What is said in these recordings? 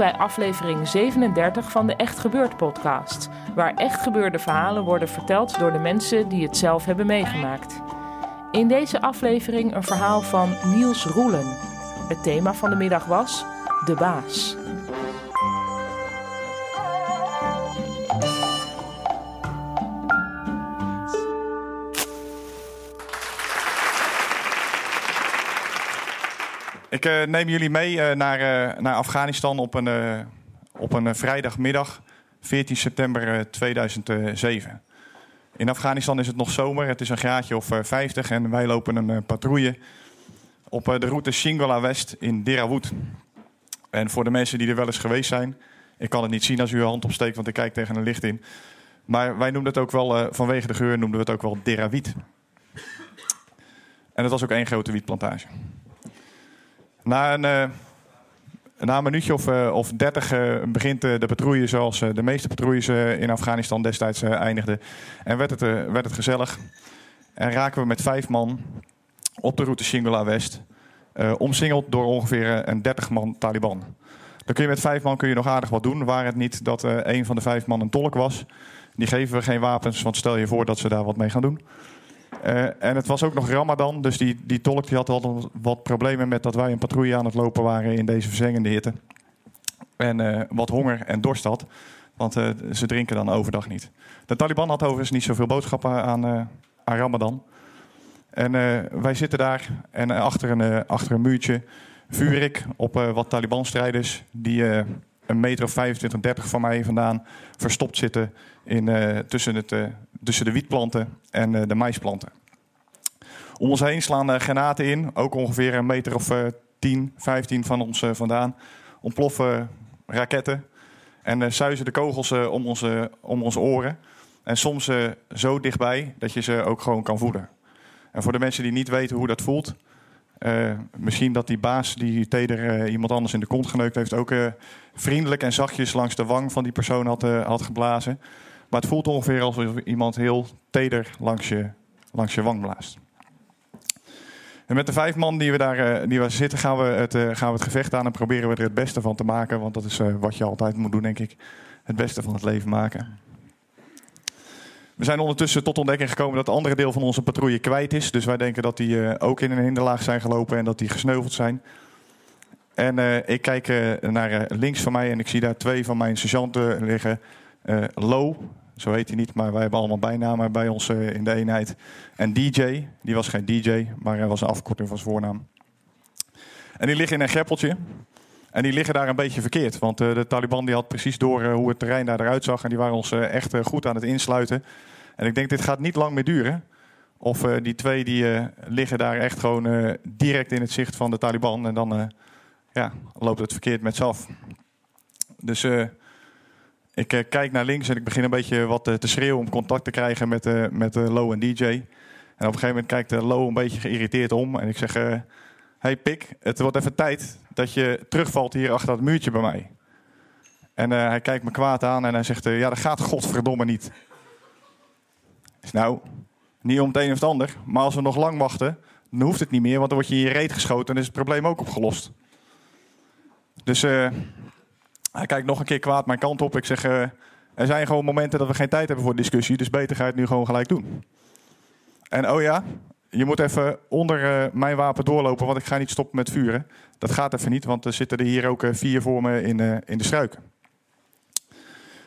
Bij aflevering 37 van de Echt Gebeurd podcast, waar echt gebeurde verhalen worden verteld door de mensen die het zelf hebben meegemaakt. In deze aflevering een verhaal van Niels Roelen. Het thema van de middag was De Baas. Ik uh, neem jullie mee uh, naar, uh, naar Afghanistan op een, op een vrijdagmiddag, 14 september 2007. In Afghanistan is het nog zomer, het is een graadje of 50 en wij lopen een patrouille op de route Shingala West in Derawood. En voor de mensen die er wel eens geweest zijn, ik kan het niet zien als u uw hand opsteekt, want ik kijk tegen een licht in. Maar wij noemden het ook wel, vanwege de geur, noemden we het ook wel Derawiet. En het was ook één grote wietplantage. Na een, uh, na een minuutje of, uh, of dertig uh, begint de patrouille zoals de meeste patrouilles in Afghanistan destijds eindigden. En werd het, werd het gezellig. En raken we met vijf man op de route Shingala West. omsingeld door ongeveer een dertig man Taliban. Dan kun je met vijf man kun je nog aardig wat doen. Waar het niet dat een van de vijf man een tolk was. Die geven we geen wapens, want stel je voor dat ze daar wat mee gaan doen. Uh, en het was ook nog Ramadan, dus die, die tolk die had wat problemen met dat wij een patrouille aan het lopen waren in deze verzengende hitte. En uh, wat honger en dorst had, want uh, ze drinken dan overdag niet. De Taliban had overigens niet zoveel boodschappen aan, aan Ramadan. En wij zitten daar en achter, een, achter een muurtje vuur ik op wat Taliban-strijders die een meter of 25, 30 van mij vandaan verstopt zitten in, tussen het tussen de wietplanten en uh, de maisplanten. Om ons heen slaan uh, granaten in, ook ongeveer een meter of uh, 10, 15 van ons vandaan. Ontploffen raketten en suizen de kogels om, onze, om onze oren. En soms zo dichtbij dat je ze ook gewoon kan voelen. En voor de mensen die niet weten hoe dat voelt, misschien dat die baas die teder iemand anders in de kont geneukt heeft, ook vriendelijk en zachtjes langs de wang van die persoon had, had geblazen. Maar het voelt ongeveer alsof iemand heel teder langs je, langs je wang blaast. En met de vijf man die we daar uh, die we zitten, gaan we, het, uh, gaan we het gevecht aan en proberen we er het beste van te maken. Want dat is uh, wat je altijd moet doen, denk ik. Het beste van het leven maken. We zijn ondertussen tot ontdekking gekomen dat het andere deel van onze patrouille kwijt is. Dus wij denken dat die ook in een hinderlaag zijn gelopen en dat die gesneuveld zijn. En ik kijk naar links van mij en ik zie daar twee van mijn sergeanten liggen. Low, zo heet hij niet, maar wij hebben allemaal bijnamen bij ons uh, in de eenheid. En DJ, die was geen DJ, maar hij was een afkorting van zijn voornaam. En die liggen in een greppeltje. En die liggen daar een beetje verkeerd. Want uh, de Taliban die had precies door uh, hoe het terrein daar eruit zag. En die waren ons echt goed aan het insluiten. En ik denk, dit gaat niet lang meer duren. Of die twee die liggen daar echt gewoon direct in het zicht van de Taliban. En dan ja, loopt het verkeerd met ze af. Dus ik uh, kijk naar links en ik begin een beetje wat uh, te schreeuwen om contact te krijgen met, uh, met Lo en DJ. En op een gegeven moment kijkt Lo een beetje geïrriteerd om. En ik zeg, hey Pik, het wordt even tijd dat je terugvalt hier achter dat muurtje bij mij. En hij kijkt me kwaad aan en hij zegt, ja dat gaat godverdomme niet. Nou, niet om het een of het ander. Maar als we nog lang wachten, dan hoeft het niet meer. Want dan word je in je reet geschoten en is het probleem ook opgelost. Dus hij kijkt nog een keer kwaad mijn kant op. Ik zeg, uh, er zijn gewoon momenten dat we geen tijd hebben voor discussie. Dus beter ga je het nu gewoon gelijk doen. En oh ja, je moet even onder uh, mijn wapen doorlopen, want ik ga niet stoppen met vuren. Dat gaat even niet, want er zitten er hier ook uh, vier voor me in, in de struiken.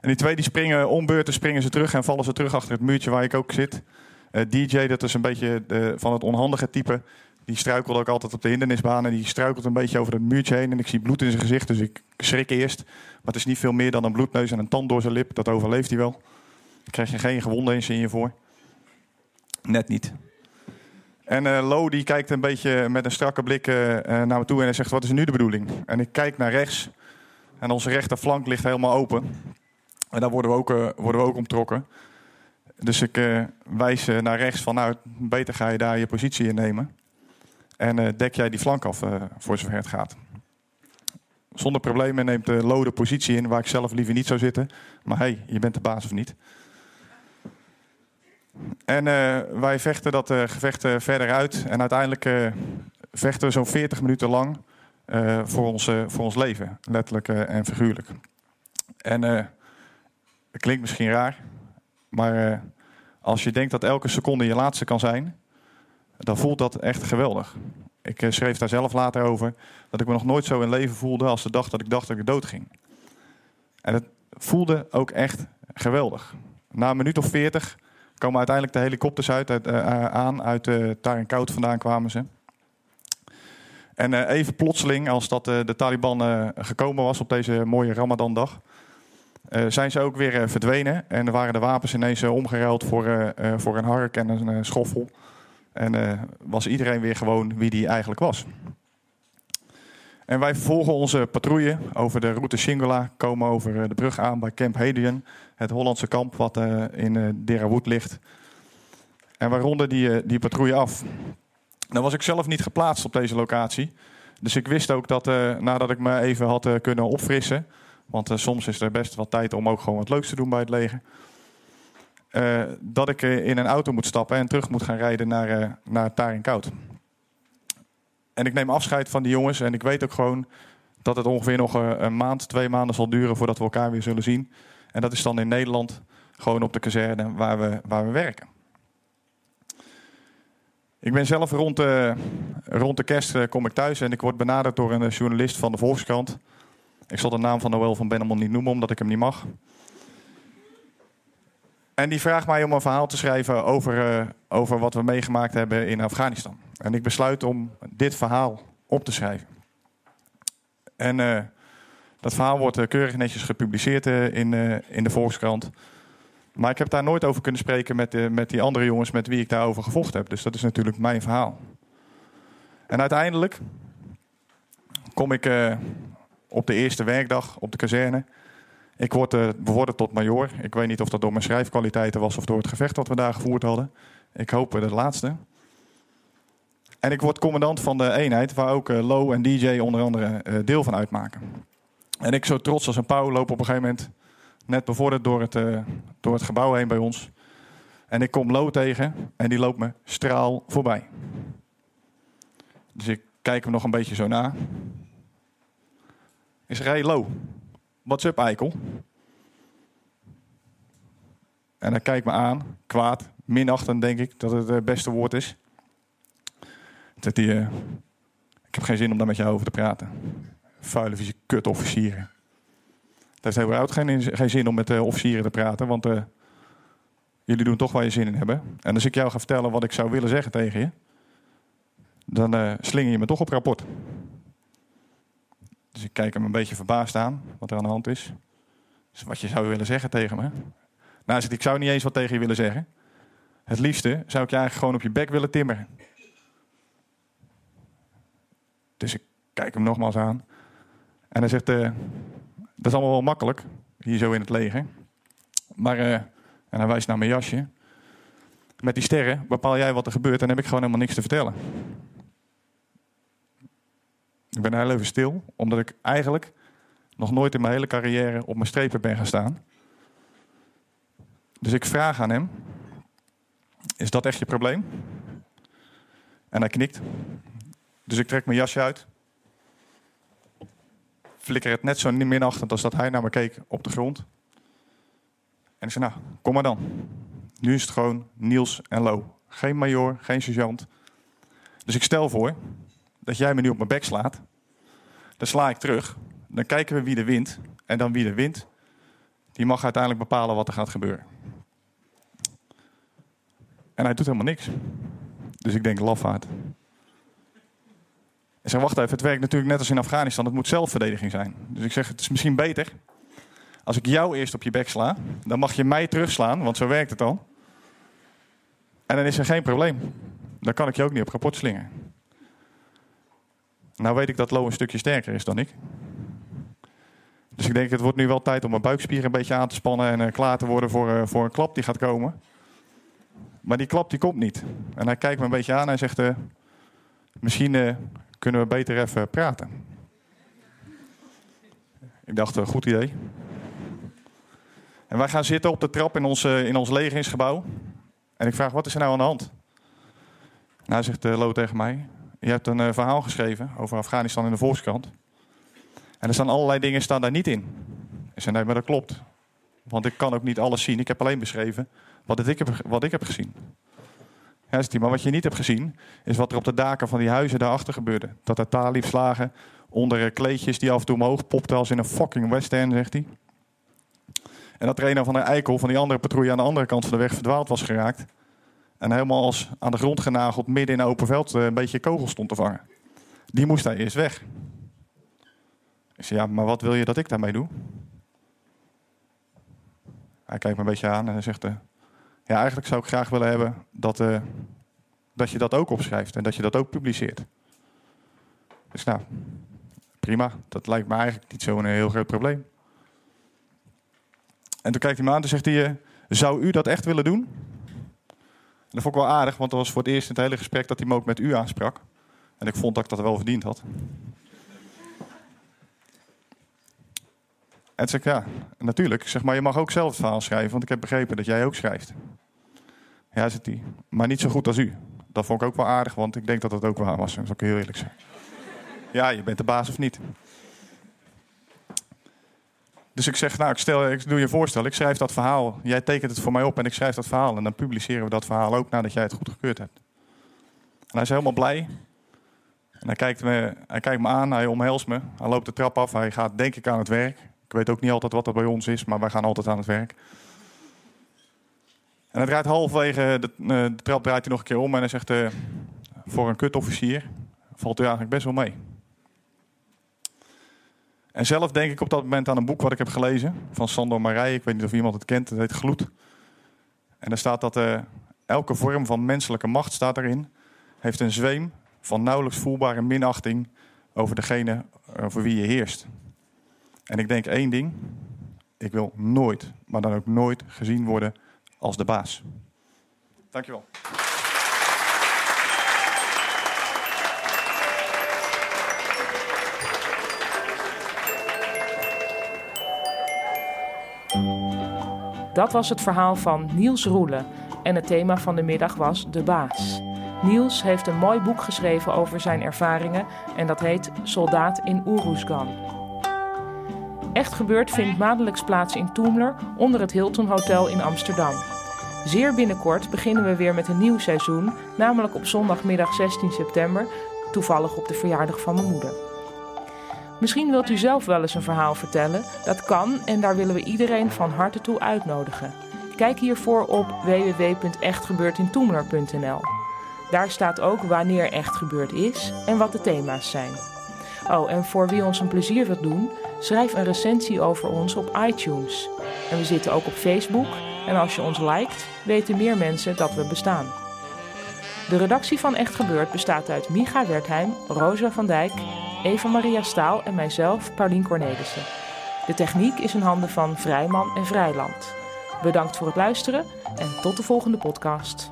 En die twee die springen om beurten, springen ze terug en vallen ze terug achter het muurtje waar ik ook zit. DJ, dat is een beetje van het onhandige type. Die struikelt ook altijd op de hindernisbaan. En die struikelt een beetje over het muurtje heen. En ik zie bloed in zijn gezicht. Dus ik schrik eerst. Maar het is niet veel meer dan een bloedneus en een tand door zijn lip. Dat overleeft hij wel. Daar krijg je geen gewonden eens in je voor. Net niet. En uh, Lo die kijkt een beetje met een strakke blik uh, naar me toe en hij zegt: Wat is nu de bedoeling? En ik kijk naar rechts. En onze rechterflank ligt helemaal open. En daar worden we ook, uh, worden we ook omtrokken. Dus ik wijs naar rechts van: Nou, beter ga je daar je positie innemen. En dek jij die flank af voor zover het gaat. Zonder problemen neemt de positie in waar ik zelf liever niet zou zitten. Maar hey, je bent de baas of niet. En uh, wij vechten dat gevecht verder uit. En uiteindelijk vechten we zo'n 40 minuten lang voor, ons, voor ons leven. Letterlijk en figuurlijk. En het klinkt misschien raar. Maar als je denkt dat elke seconde je laatste kan zijn. Dan voelt dat echt geweldig. Ik schreef daar zelf later over. Dat ik me nog nooit zo in leven voelde als de dag dat ik dacht dat ik dood ging. En het voelde ook echt geweldig. Na een minuut of 40 komen uiteindelijk de helikopters uit, uit uh, aan. Uit uh, Koud vandaan kwamen ze. En even plotseling, als dat de Taliban gekomen was op deze mooie Ramadan-dag, zijn ze ook weer verdwenen. En waren de wapens ineens omgeruild voor, voor een hark en een schoffel. En was iedereen weer gewoon wie die eigenlijk was. En wij vervolgen onze patrouille over de route Shingula, komen over de brug aan bij Camp Hadrian, het Hollandse kamp wat uh, in uh, Derawood ligt. En wij ronden die, die patrouille af. Nou was ik zelf niet geplaatst op deze locatie. Dus ik wist ook dat nadat ik me even had kunnen opfrissen, want soms is er best wat tijd om ook gewoon wat leuks te doen bij het leger. Dat ik in een auto moet stappen en terug moet gaan rijden naar, naar Taring Koud. En ik neem afscheid van die jongens. En ik weet ook gewoon dat het ongeveer nog een maand, twee maanden zal duren voordat we elkaar weer zullen zien. En dat is dan in Nederland, gewoon op de kazerne waar we, waar we werken. Ik ben zelf rond de, rond de kerst eh, kom ik thuis en ik word benaderd door een journalist van de Volkskrant. Ik zal de naam van Noël van Bennemon niet noemen, omdat ik hem niet mag. En die vraagt mij om een verhaal te schrijven over, uh, over wat we meegemaakt hebben in Afghanistan. En ik besluit om dit verhaal op te schrijven. En uh, dat verhaal wordt uh, keurig netjes gepubliceerd in, in de Volkskrant. Maar ik heb daar nooit over kunnen spreken met, met die andere jongens met wie ik daarover gevochten heb. Dus dat is natuurlijk mijn verhaal. En uiteindelijk kom ik op de eerste werkdag op de kazerne. Ik word bevorderd tot major. Ik weet niet of dat door mijn schrijfkwaliteiten was of door het gevecht dat we daar gevoerd hadden. Ik hoop het laatste. En ik word commandant van de eenheid, waar ook uh, Lo en DJ onder andere deel van uitmaken. En ik zo trots als een pauw loop op een gegeven moment net bevorderd door het, door het gebouw heen bij ons. En ik kom Lo tegen en die loopt me straal voorbij. Dus ik kijk hem nog een beetje zo na. Ik zeg, hey Lo, What's up, eikel? En hij kijkt me aan, kwaad, minachtend denk ik dat het het beste woord is. zegt hij, uh, ik heb geen zin om daar met jou over te praten. Vuile, vieze kutofficieren. Het heeft überhaupt geen, geen zin om met uh, officieren te praten, want jullie doen toch waar je zin in hebben. En als ik jou ga vertellen wat ik zou willen zeggen tegen je, dan slinger je me toch op rapport. Dus ik kijk hem een beetje verbaasd aan, wat er aan de hand is. Dus wat je zou willen zeggen tegen me. Nou, zegt ik zou niet eens wat tegen je willen zeggen. Het liefste zou ik je eigenlijk gewoon op je bek willen timmeren. Dus ik kijk hem nogmaals aan. En hij zegt, uh, dat is allemaal wel makkelijk, hier zo in het leger. Maar, uh, en hij wijst naar mijn jasje. Met die sterren bepaal jij wat er gebeurt en heb ik gewoon helemaal niks te vertellen. Ik ben heel even stil, omdat ik eigenlijk nog nooit in mijn hele carrière op mijn strepen ben gaan staan. Dus ik vraag aan hem: Is dat echt je probleem? En hij knikt. Dus ik trek mijn jasje uit. Flikker het net zo minachtend als dat hij naar me keek op de grond. En ik zei: Nou, kom maar dan. Nu is het gewoon Niels en Lo. Geen major, geen sergeant. Dus ik stel voor dat jij me nu op mijn bek slaat. Dan sla ik terug. Dan kijken we wie er wint. En dan wie er wint, die mag uiteindelijk bepalen wat er gaat gebeuren. En hij doet helemaal niks. Dus ik denk, lafaard. Ik zeg, wacht even, het werkt natuurlijk net als in Afghanistan. Het moet zelfverdediging zijn. Dus ik zeg, het is misschien beter als ik jou eerst op je bek sla. Dan mag je mij terugslaan, want zo werkt het al. En dan is er geen probleem. Dan kan ik je ook niet op kapot slingen. Nou weet ik dat Lo een stukje sterker is dan ik. Dus ik denk, het wordt nu wel tijd om mijn buikspieren een beetje aan te spannen en uh, klaar te worden voor, uh, voor een klap die gaat komen. Maar die klap die komt niet. En hij kijkt me een beetje aan en hij zegt, uh, misschien kunnen we beter even praten. Ik dacht, goed idee. En wij gaan zitten op de trap in ons, in ons legeringsgebouw. En ik vraag, wat is er nou aan de hand? Nou, zegt Lo tegen mij, je hebt een verhaal geschreven over Afghanistan in de Volkskrant. En er staan allerlei dingen staan daar niet in. Ik zei, nee, maar dat klopt. Want ik kan ook niet alles zien. Ik heb alleen beschreven wat ik heb, wat ik heb gezien. Ja, die, maar wat je niet hebt gezien, is wat er op de daken van die huizen daarachter gebeurde. Dat er talibs lagen onder kleedjes die af en toe omhoog popten als in een fucking western, zegt hij. En dat er een van de eikel van die andere patrouille aan de andere kant van de weg verdwaald was geraakt. En helemaal als aan de grond genageld midden in een open veld eh, een beetje kogels stond te vangen. Die moest daar eerst weg. Ik zei, ja, maar wat wil je dat ik daarmee doe? Hij kijkt me een beetje aan en hij zegt, uh, ja, eigenlijk zou ik graag willen hebben dat, uh, dat je dat ook opschrijft en dat je dat ook publiceert. Dus nou, prima. Dat lijkt me eigenlijk niet zo'n heel groot probleem. En toen kijkt hij me aan en zegt hij, zou u dat echt willen doen? Dat vond ik wel aardig, want dat was voor het eerst in het hele gesprek dat hij me ook met u aansprak. En ik vond dat ik dat wel verdiend had. En toen zei ik, ja, natuurlijk. zeg, maar je mag ook zelf het verhaal schrijven, want ik heb begrepen dat jij ook schrijft. Ja, zit hij. Maar niet zo goed als u. Dat vond ik ook wel aardig, want ik denk dat dat ook waar was. Dat zal ik heel eerlijk zijn. Ja, je bent de baas of niet. Dus ik zeg, nou, ik, stel, ik doe je voorstel. Ik schrijf dat verhaal. Jij tekent het voor mij op en ik schrijf dat verhaal. En dan publiceren we dat verhaal ook nadat jij het goedgekeurd hebt. En hij is helemaal blij. En hij kijkt, me, hij kijkt me aan, hij omhelst me. Hij loopt de trap af. Hij gaat denk ik aan het werk. Ik weet ook niet altijd wat dat bij ons is, maar wij gaan altijd aan het werk. En hij draait halverwege de, uh, de trap draait hij nog een keer om en hij zegt: uh, Voor een kutofficier valt u eigenlijk best wel mee. En zelf denk ik op dat moment aan een boek wat ik heb gelezen van Sandor Marij. Ik weet niet of iemand het kent, het heet Gloed. En daar staat dat uh, elke vorm van menselijke macht staat erin, heeft een zweem van nauwelijks voelbare minachting over degene over wie je heerst. En ik denk één ding. Ik wil nooit, maar dan ook nooit gezien worden als de baas. Dankjewel. Dat was het verhaal van Niels Roelen. En het thema van de middag was De Baas. Niels heeft een mooi boek geschreven over zijn ervaringen en dat heet Soldaat in Oeroesgan. Echt gebeurd vindt maandelijks plaats in Toemler onder het Hilton Hotel in Amsterdam. Zeer binnenkort beginnen we weer met een nieuw seizoen, namelijk op zondagmiddag 16 september, toevallig op de verjaardag van mijn moeder. Misschien wilt u zelf wel eens een verhaal vertellen. Dat kan en daar willen we iedereen van harte toe uitnodigen. Kijk hiervoor op www.echtgebeurtintoemler.nl. Daar staat ook wanneer echt gebeurd is en wat de thema's zijn. Oh, en voor wie ons een plezier wilt doen, schrijf een recensie over ons op iTunes. En we zitten ook op Facebook. En als je ons liked, weten meer mensen dat we bestaan. De redactie van Echt Gebeurd bestaat uit Micha Wertheim, Rosa van Dijk, Eva Maria Staal en mijzelf, Paulien Cornelissen. De techniek is in handen van Vrijman en Vrijland. Bedankt voor het luisteren en tot de volgende podcast.